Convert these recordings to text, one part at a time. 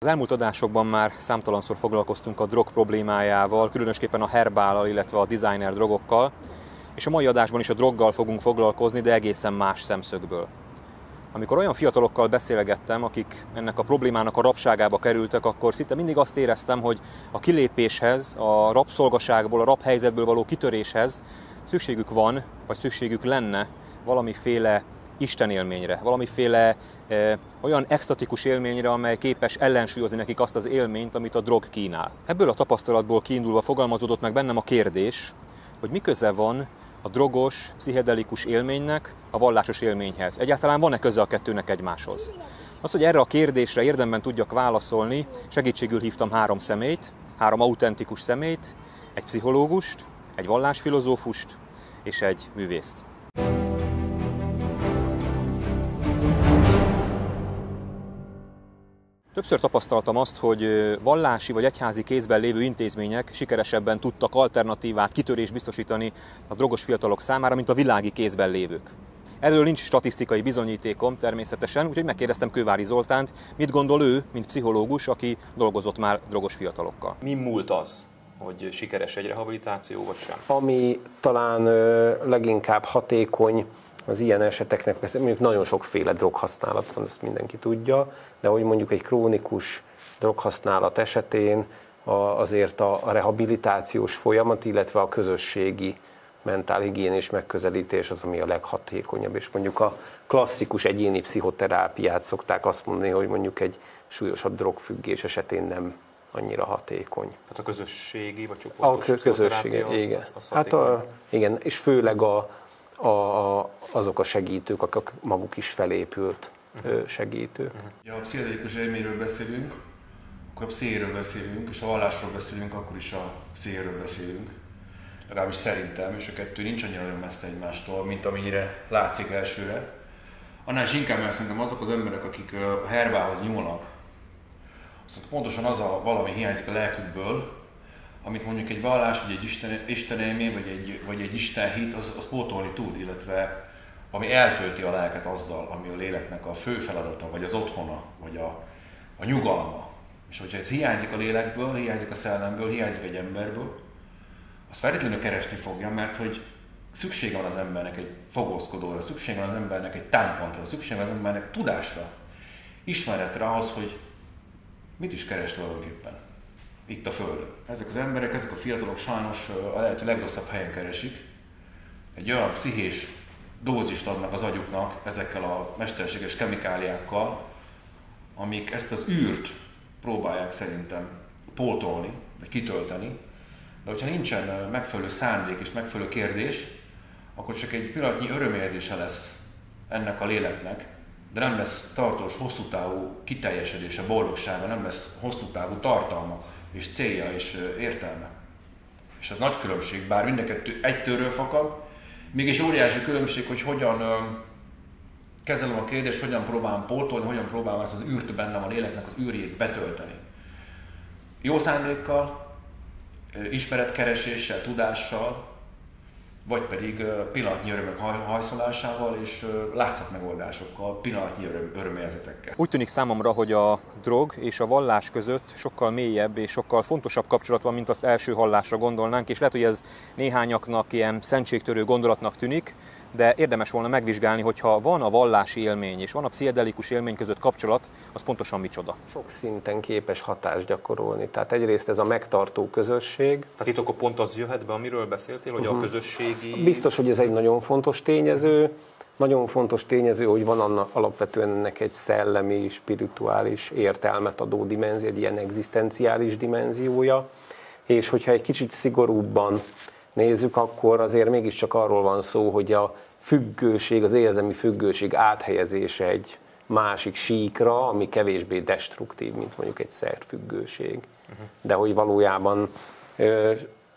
Az elmúlt adásokban már számtalanszor foglalkoztunk a drog problémájával, különösképpen a herbállal, illetve a designer drogokkal, és a mai adásban is a droggal fogunk foglalkozni, de egészen más szemszögből. Amikor olyan fiatalokkal beszélgettem, akik ennek a problémának a rabságába kerültek, akkor szinte mindig azt éreztem, hogy a kilépéshez, a rabszolgaságból, a rabhelyzetből való kitöréshez szükségük van, vagy szükségük lenne valamiféle Isten élményre, valamiféle e, olyan extatikus élményre, amely képes ellensúlyozni nekik azt az élményt, amit a drog kínál. Ebből a tapasztalatból kiindulva fogalmazódott meg bennem a kérdés, hogy mi köze van a drogos, pszichedelikus élménynek a vallásos élményhez. Egyáltalán van-e köze a kettőnek egymáshoz? Az, hogy erre a kérdésre érdemben tudjak válaszolni, segítségül hívtam három szemét, három autentikus szemét, egy pszichológust, egy vallásfilozófust és egy művészt. Többször tapasztaltam azt, hogy vallási vagy egyházi kézben lévő intézmények sikeresebben tudtak alternatívát, kitörés biztosítani a drogos fiatalok számára, mint a világi kézben lévők. Erről nincs statisztikai bizonyítékom természetesen, úgyhogy megkérdeztem Kővári Zoltánt, mit gondol ő, mint pszichológus, aki dolgozott már drogos fiatalokkal. Mi múlt az, hogy sikeres egy rehabilitáció, vagy sem? Ami talán leginkább hatékony az ilyen eseteknek, mondjuk nagyon sokféle droghasználat van, ezt mindenki tudja, de hogy mondjuk egy krónikus droghasználat esetén azért a rehabilitációs folyamat, illetve a közösségi mentálhigiénés megközelítés az, ami a leghatékonyabb, és mondjuk a klasszikus egyéni pszichoterápiát szokták azt mondani, hogy mondjuk egy súlyosabb drogfüggés esetén nem annyira hatékony. Tehát a közösségi vagy csoportos A közösségi, igen. Az, az hát a, igen, és főleg a, a, azok a segítők, akik maguk is felépült uh-huh. segítők. Ja, a pszichedelikus élményről beszélünk, akkor a pszichéről beszélünk, és ha vallásról beszélünk, akkor is a pszichéről beszélünk. Legalábbis szerintem, és a kettő nincs annyira nagyon messze egymástól, mint amennyire látszik elsőre. Annál is inkább, mert szerintem azok az emberek, akik a herbához nyúlnak, azt pontosan az a valami hiányzik a lelkükből, amit mondjuk egy vallás, vagy egy Isten, Isten élmény, vagy egy, vagy egy Isten hit, az, az pótolni tud, illetve ami eltölti a lelket azzal, ami a léleknek a fő feladata, vagy az otthona, vagy a, a nyugalma. És hogyha ez hiányzik a lélekből, hiányzik a szellemből, hiányzik egy emberből, az feltétlenül keresni fogja, mert hogy szüksége van az embernek egy fogózkodóra, szüksége van az embernek egy támpontra, szüksége van az embernek tudásra, ismeretre ahhoz, hogy mit is keres tulajdonképpen itt a Földön. Ezek az emberek, ezek a fiatalok sajnos a lehető legrosszabb helyen keresik. Egy olyan pszichés dózist adnak az agyuknak ezekkel a mesterséges kemikáliákkal, amik ezt az űrt próbálják szerintem pótolni, vagy kitölteni, de hogyha nincsen megfelelő szándék és megfelelő kérdés, akkor csak egy pillanatnyi örömérzése lesz ennek a léleknek, de nem lesz tartós, hosszú távú kiteljesedése, boldogsága, nem lesz hosszú távú tartalma és célja és értelme. És az nagy különbség, bár mind a kettő egy tőről fakad, mégis óriási különbség, hogy hogyan kezelem a kérdést, hogyan próbálom pótolni, hogyan próbálom ezt az űrt bennem a léleknek az űrjét betölteni. Jó szándékkal, ismeretkereséssel, tudással, vagy pedig pillanatnyi örömök hajszolásával és látszatmegoldásokkal, pillanatnyi öröm, örömérzetekkel. Úgy tűnik számomra, hogy a drog és a vallás között sokkal mélyebb és sokkal fontosabb kapcsolat van, mint azt első hallásra gondolnánk, és lehet, hogy ez néhányaknak ilyen szentségtörő gondolatnak tűnik, de érdemes volna megvizsgálni, hogyha van a vallási élmény és van a pszichedelikus élmény között kapcsolat, az pontosan micsoda. Sok szinten képes hatást gyakorolni. Tehát egyrészt ez a megtartó közösség. Tehát itt akkor pont az jöhet be, amiről beszéltél, hogy uh-huh. a mhm. közösségi... Biztos, hogy ez egy nagyon fontos tényező. Nagyon fontos tényező, hogy van annak alapvetően ennek egy szellemi, spirituális értelmet adó dimenzió, egy ilyen egzisztenciális dimenziója. És hogyha egy kicsit szigorúbban nézzük, akkor azért mégiscsak arról van szó, hogy a függőség, az érzelmi függőség áthelyezése egy másik síkra, ami kevésbé destruktív, mint mondjuk egy szerfüggőség. De hogy valójában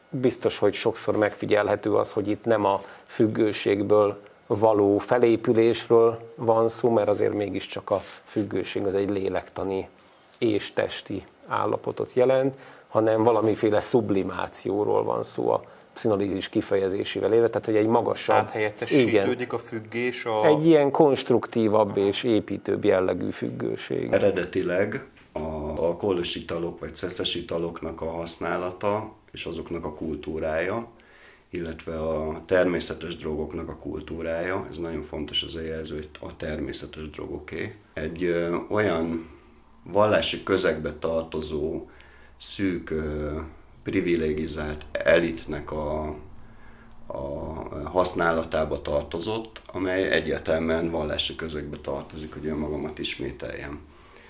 biztos, hogy sokszor megfigyelhető az, hogy itt nem a függőségből való felépülésről van szó, mert azért mégiscsak a függőség az egy lélektani és testi állapotot jelent, hanem valamiféle sublimációról van szó a pszinalízis kifejezésével élve, tehát hogy egy magasabb... Áthelyettesítődik a függés a... Egy ilyen konstruktívabb és építőbb jellegű függőség. Eredetileg a, alkoholos italok vagy szeszes italoknak a használata és azoknak a kultúrája, illetve a természetes drogoknak a kultúrája, ez nagyon fontos az jelző, hogy a természetes drogoké. Egy ö, olyan vallási közegbe tartozó, szűk, ö, privilegizált elitnek a, a használatába tartozott, amely egyértelműen vallási közegbe tartozik, hogy önmagamat ismételjem.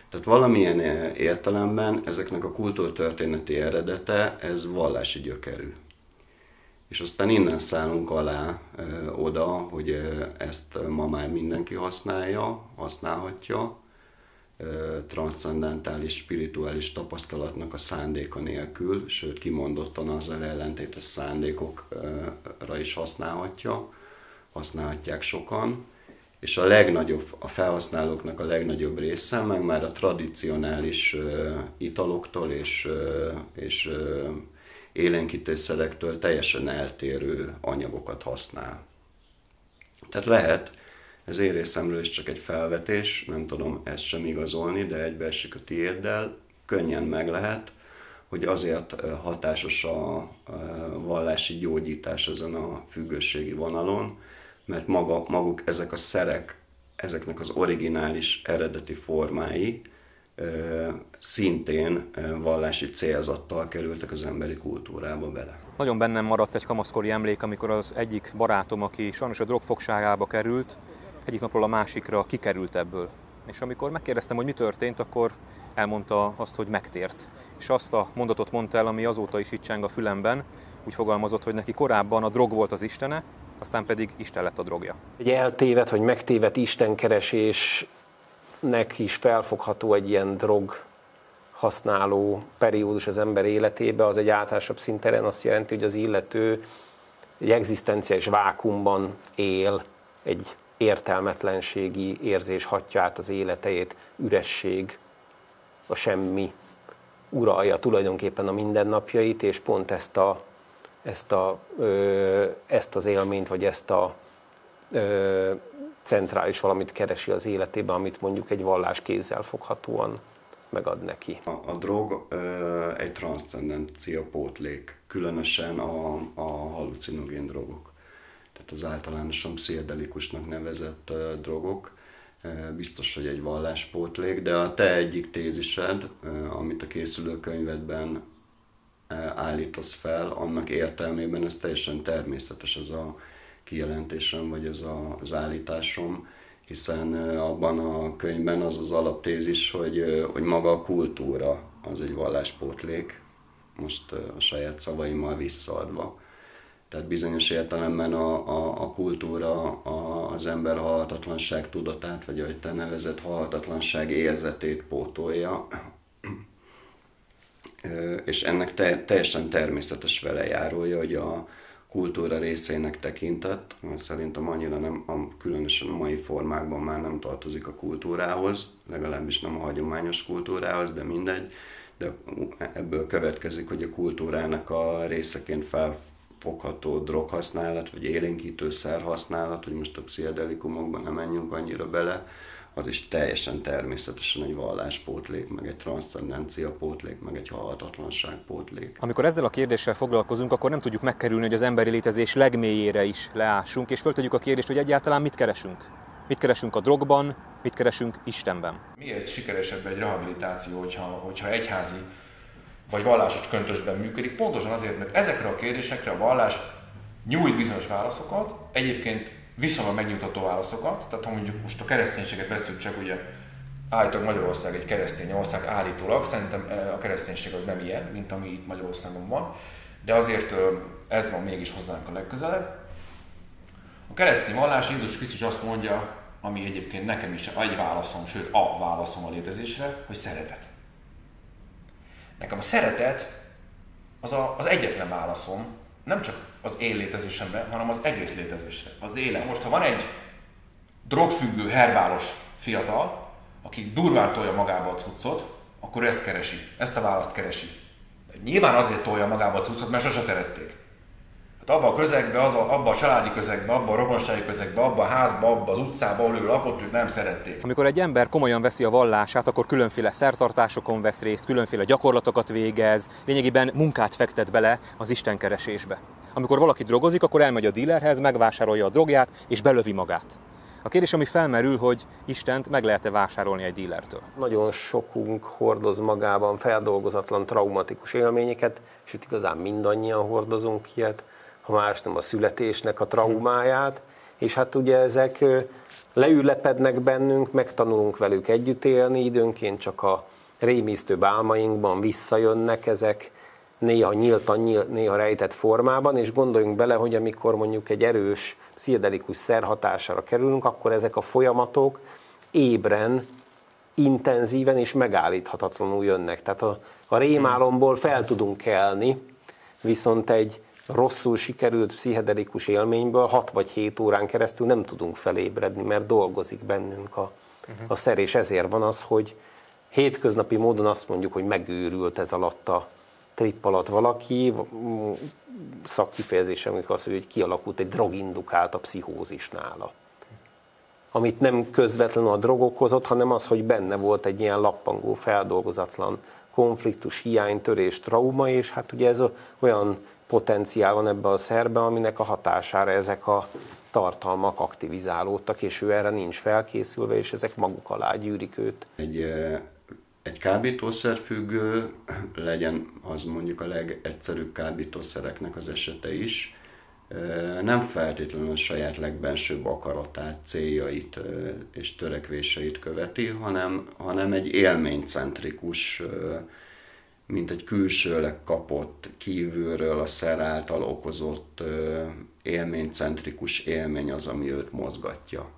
Tehát valamilyen értelemben ezeknek a kultúrtörténeti eredete, ez vallási gyökerű. És aztán innen szállunk alá ö, oda, hogy ezt ma már mindenki használja, használhatja, transzcendentális, spirituális tapasztalatnak a szándéka nélkül, sőt kimondottan azzal ellentétes szándékokra is használhatja, használhatják sokan, és a legnagyobb, a felhasználóknak a legnagyobb része meg már a tradicionális italoktól és, és élénkítőszerektől teljesen eltérő anyagokat használ. Tehát lehet, ez én részemről is csak egy felvetés, nem tudom ezt sem igazolni, de egybeesik a tiéddel, könnyen meg lehet, hogy azért hatásos a vallási gyógyítás ezen a függőségi vonalon, mert maga, maguk ezek a szerek, ezeknek az originális eredeti formái szintén vallási célzattal kerültek az emberi kultúrába bele. Nagyon bennem maradt egy kamaszkori emlék, amikor az egyik barátom, aki sajnos a drogfogságába került, egyik napról a másikra kikerült ebből. És amikor megkérdeztem, hogy mi történt, akkor elmondta azt, hogy megtért. És azt a mondatot mondta el, ami azóta is itt cseng a fülemben, úgy fogalmazott, hogy neki korábban a drog volt az istene, aztán pedig Isten lett a drogja. Egy eltévet, vagy megtévet istenkeresésnek is felfogható egy ilyen drog használó periódus az ember életébe, az egy általánosabb szinten azt jelenti, hogy az illető egy egzisztenciális vákumban él, egy értelmetlenségi érzés hatja át az életeit, üresség, a semmi uralja tulajdonképpen a mindennapjait, és pont ezt, a, ezt, a, ö, ezt az élményt, vagy ezt a ö, centrális valamit keresi az életében, amit mondjuk egy vallás kézzel foghatóan megad neki. A, a drog ö, egy transzcendencia pótlék, különösen a, a halucinogén drogok tehát az általánosan pszichedelikusnak nevezett drogok, biztos, hogy egy valláspótlék, de a te egyik tézised, amit a készülőkönyvedben állítasz fel, annak értelmében ez teljesen természetes ez a kijelentésem, vagy ez a, az állításom, hiszen abban a könyvben az az alaptézis, hogy, hogy maga a kultúra az egy valláspótlék, most a saját szavaimmal visszaadva tehát bizonyos értelemben a, a, a kultúra a, az ember halhatatlanság tudatát, vagy ahogy te nevezett halhatatlanság érzetét pótolja, és ennek te, teljesen természetes velejárója, hogy a kultúra részének tekintett, szerintem annyira nem, a, különösen a mai formákban már nem tartozik a kultúrához, legalábbis nem a hagyományos kultúrához, de mindegy, de ebből következik, hogy a kultúrának a részeként fel fogható droghasználat, vagy élénkítőszer használat, hogy most a pszichedelikumokban nem menjünk annyira bele, az is teljesen természetesen egy valláspótlék, meg egy transzcendencia pótlék, meg egy halhatatlanság pótlék. Amikor ezzel a kérdéssel foglalkozunk, akkor nem tudjuk megkerülni, hogy az emberi létezés legmélyére is leássunk, és föltegyük a kérdést, hogy egyáltalán mit keresünk. Mit keresünk a drogban, mit keresünk Istenben. Miért sikeresebb egy rehabilitáció, hogyha, hogyha egyházi vagy vallásos köntösben működik, pontosan azért, mert ezekre a kérdésekre a vallás nyújt bizonyos válaszokat, egyébként viszonylag megnyugtató válaszokat, tehát ha mondjuk most a kereszténységet veszünk csak, ugye állítólag Magyarország egy keresztény ország állítólag, szerintem a kereszténység az nem ilyen, mint ami itt Magyarországon van, de azért ez van mégis hozzánk a legközelebb. A keresztény vallás Jézus Krisztus azt mondja, ami egyébként nekem is egy válaszom, sőt a válaszom a létezésre, hogy szeretet. Nekem a szeretet az a, az egyetlen válaszom, nem csak az én létezésemben, hanem az egész létezésre, az élet. Most, ha van egy drogfüggő, herbálos fiatal, aki durván tolja magába a cuccot, akkor ezt keresi, ezt a választ keresi. Nyilván azért tolja magába a cuccot, mert sose szerették. Abban a közegben, az a, abban a családi közegben, abban a rokonsági közegben, abban a házban, abban az utcában, ahol ő lakott, őt nem szerették. Amikor egy ember komolyan veszi a vallását, akkor különféle szertartásokon vesz részt, különféle gyakorlatokat végez, lényegében munkát fektet bele az istenkeresésbe. Amikor valaki drogozik, akkor elmegy a dílerhez, megvásárolja a drogját és belövi magát. A kérdés, ami felmerül, hogy Istent meg lehet-e vásárolni egy dílertől? Nagyon sokunk hordoz magában feldolgozatlan traumatikus élményeket, és itt igazán mindannyian hordozunk ilyet, ha más nem a születésnek a traumáját, és hát ugye ezek leülepednek bennünk, megtanulunk velük együtt élni, időnként csak a rémisztőbb álmainkban visszajönnek ezek, néha nyíltan, néha rejtett formában, és gondoljunk bele, hogy amikor mondjuk egy erős pszichedelikus szer kerülünk, akkor ezek a folyamatok ébren, intenzíven és megállíthatatlanul jönnek. Tehát a, a rémálomból fel tudunk kelni, viszont egy rosszul sikerült pszichedelikus élményből 6 vagy 7 órán keresztül nem tudunk felébredni, mert dolgozik bennünk a, a szer, és ezért van az, hogy hétköznapi módon azt mondjuk, hogy megőrült ez alatt a trip alatt valaki, szakkifejezésem az, hogy kialakult egy drogindukált a pszichózis nála. Amit nem közvetlenül a drog okozott, hanem az, hogy benne volt egy ilyen lappangó, feldolgozatlan konfliktus, hiány, törés, trauma, és hát ugye ez olyan potenciál van ebbe a szerbe, aminek a hatására ezek a tartalmak aktivizálódtak, és ő erre nincs felkészülve, és ezek maguk alá gyűrik őt. Egy egy kábítószerfüggő, legyen az mondjuk a legegyszerűbb kábítószereknek az esete is, nem feltétlenül a saját legbensőbb akaratát, céljait és törekvéseit követi, hanem, hanem egy élménycentrikus, mint egy külsőleg kapott, kívülről a szer által okozott élménycentrikus élmény az, ami őt mozgatja.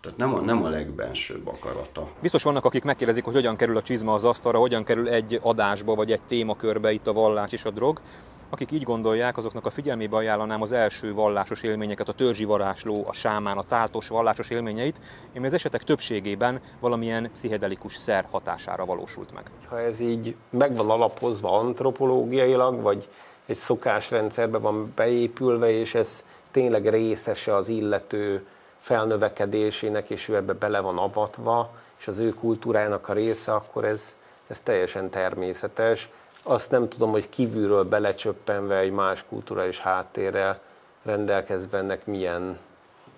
Tehát nem a, nem a legbensőbb akarata. Biztos vannak, akik megkérdezik, hogy hogyan kerül a csizma az asztalra, hogyan kerül egy adásba vagy egy témakörbe itt a vallás és a drog. Akik így gondolják, azoknak a figyelmébe ajánlanám az első vallásos élményeket, a törzsi varásló, a sámán, a táltos vallásos élményeit, ami az esetek többségében valamilyen pszichedelikus szer hatására valósult meg. Ha ez így meg van alapozva antropológiailag, vagy egy szokásrendszerbe van beépülve, és ez tényleg részese az illető felnövekedésének, és ő ebbe bele van avatva, és az ő kultúrájának a része, akkor ez, ez teljesen természetes. Azt nem tudom, hogy kívülről belecsöppenve egy más kulturális háttérrel rendelkezve ennek milyen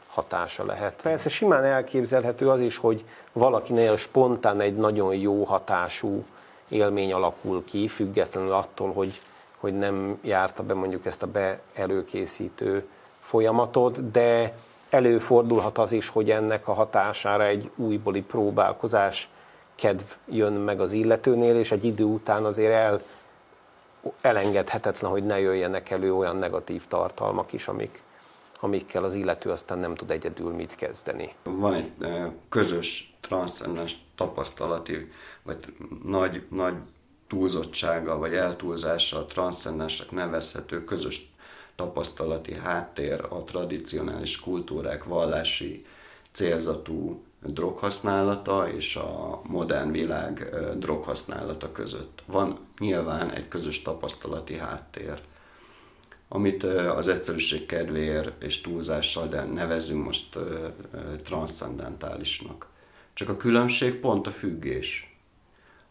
hatása lehet. Persze simán elképzelhető az is, hogy valakinél spontán egy nagyon jó hatású élmény alakul ki, függetlenül attól, hogy, hogy nem járta be mondjuk ezt a beelőkészítő folyamatot, de előfordulhat az is, hogy ennek a hatására egy újbóli próbálkozás kedv jön meg az illetőnél, és egy idő után azért el, elengedhetetlen, hogy ne jöjjenek elő olyan negatív tartalmak is, amik, amikkel az illető aztán nem tud egyedül mit kezdeni. Van egy közös transzcendens tapasztalati, vagy nagy, nagy túlzottsága, vagy eltúlzással transzcendensnek nevezhető közös tapasztalati háttér a tradicionális kultúrák vallási célzatú droghasználata és a modern világ droghasználata között. Van nyilván egy közös tapasztalati háttér, amit az egyszerűség kedvéért és túlzással, de nevezünk most transzcendentálisnak. Csak a különbség pont a függés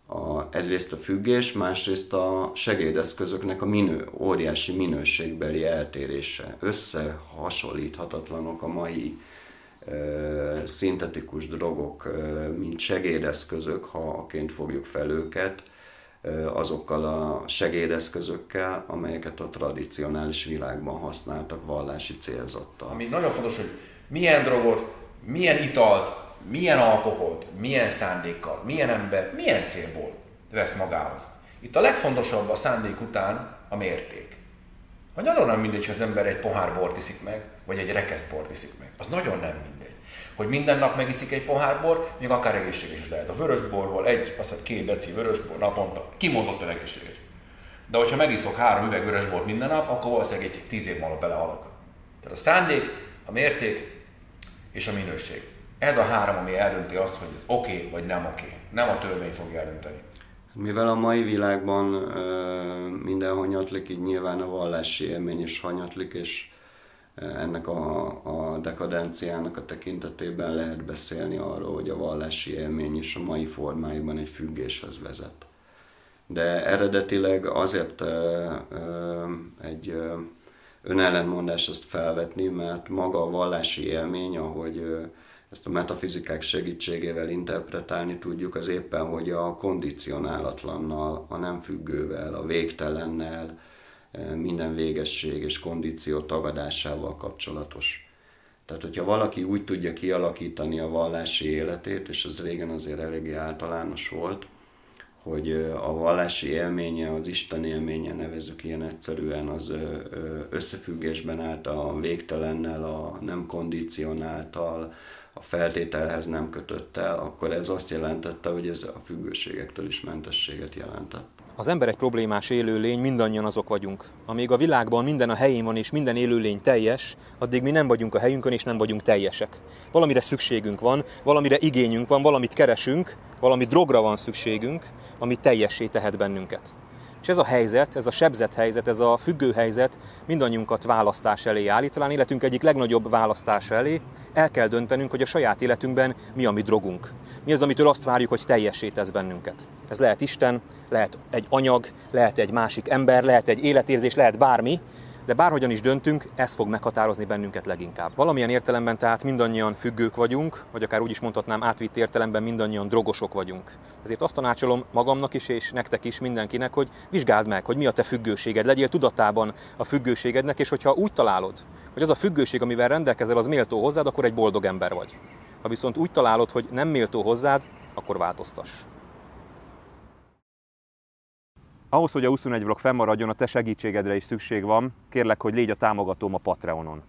a, egyrészt a függés, másrészt a segédeszközöknek a minő, óriási minőségbeli eltérése. Összehasonlíthatatlanok a mai ö, szintetikus drogok, mint segédeszközök, ha aként fogjuk fel őket, azokkal a segédeszközökkel, amelyeket a tradicionális világban használtak vallási célzattal. Ami nagyon fontos, hogy milyen drogot, milyen italt, milyen alkoholt, milyen szándékkal, milyen ember, milyen célból vesz magához. Itt a legfontosabb a szándék után a mérték. Ha nagyon nem mindegy, hogy az ember egy pohár bort iszik meg, vagy egy rekeszt bort iszik meg. Az nagyon nem mindegy. Hogy minden nap megiszik egy pohár bor, még akár egészséges lehet. A vörösborból egy, azt két deci vörösbor naponta, kimondottan egészséges. De hogyha megiszok három üveg vörösbort minden nap, akkor valószínűleg egy tíz év múlva belehalok. Tehát a szándék, a mérték és a minőség. Ez a három, ami eldönti azt, hogy ez oké okay, vagy nem oké. Okay. Nem a törvény fogja eldönteni. Mivel a mai világban minden hanyatlik, így nyilván a vallási élmény is hanyatlik, és ennek a, a dekadenciának a tekintetében lehet beszélni arról, hogy a vallási élmény is a mai formáiban egy függéshez vezet. De eredetileg azért egy önellenmondás ezt felvetni, mert maga a vallási élmény, ahogy ezt a metafizikák segítségével interpretálni tudjuk, az éppen, hogy a kondicionálatlannal, a nem függővel, a végtelennel, minden végesség és kondíció tagadásával kapcsolatos. Tehát, hogyha valaki úgy tudja kialakítani a vallási életét, és ez régen azért eléggé általános volt, hogy a vallási élménye, az Isten élménye, nevezzük ilyen egyszerűen, az összefüggésben állt a végtelennel, a nem kondicionáltal, a feltételhez nem kötött akkor ez azt jelentette, hogy ez a függőségektől is mentességet jelentett. Az ember egy problémás élőlény, mindannyian azok vagyunk. Amíg a világban minden a helyén van és minden élőlény teljes, addig mi nem vagyunk a helyünkön és nem vagyunk teljesek. Valamire szükségünk van, valamire igényünk van, valamit keresünk, valami drogra van szükségünk, ami teljessé tehet bennünket. És ez a helyzet, ez a sebzett helyzet, ez a függő helyzet mindannyiunkat választás elé állít, talán életünk egyik legnagyobb választása elé. El kell döntenünk, hogy a saját életünkben mi a mi drogunk. Mi az, amitől azt várjuk, hogy teljessé tesz bennünket. Ez lehet Isten, lehet egy anyag, lehet egy másik ember, lehet egy életérzés, lehet bármi, de bárhogyan is döntünk, ez fog meghatározni bennünket leginkább. Valamilyen értelemben tehát mindannyian függők vagyunk, vagy akár úgy is mondhatnám, átvitt értelemben mindannyian drogosok vagyunk. Ezért azt tanácsolom magamnak is, és nektek is, mindenkinek, hogy vizsgáld meg, hogy mi a te függőséged, legyél tudatában a függőségednek, és hogyha úgy találod, hogy az a függőség, amivel rendelkezel, az méltó hozzád, akkor egy boldog ember vagy. Ha viszont úgy találod, hogy nem méltó hozzád, akkor változtass. Ahhoz, hogy a 21 vlog fennmaradjon, a te segítségedre is szükség van. Kérlek, hogy légy a támogatóm a Patreonon.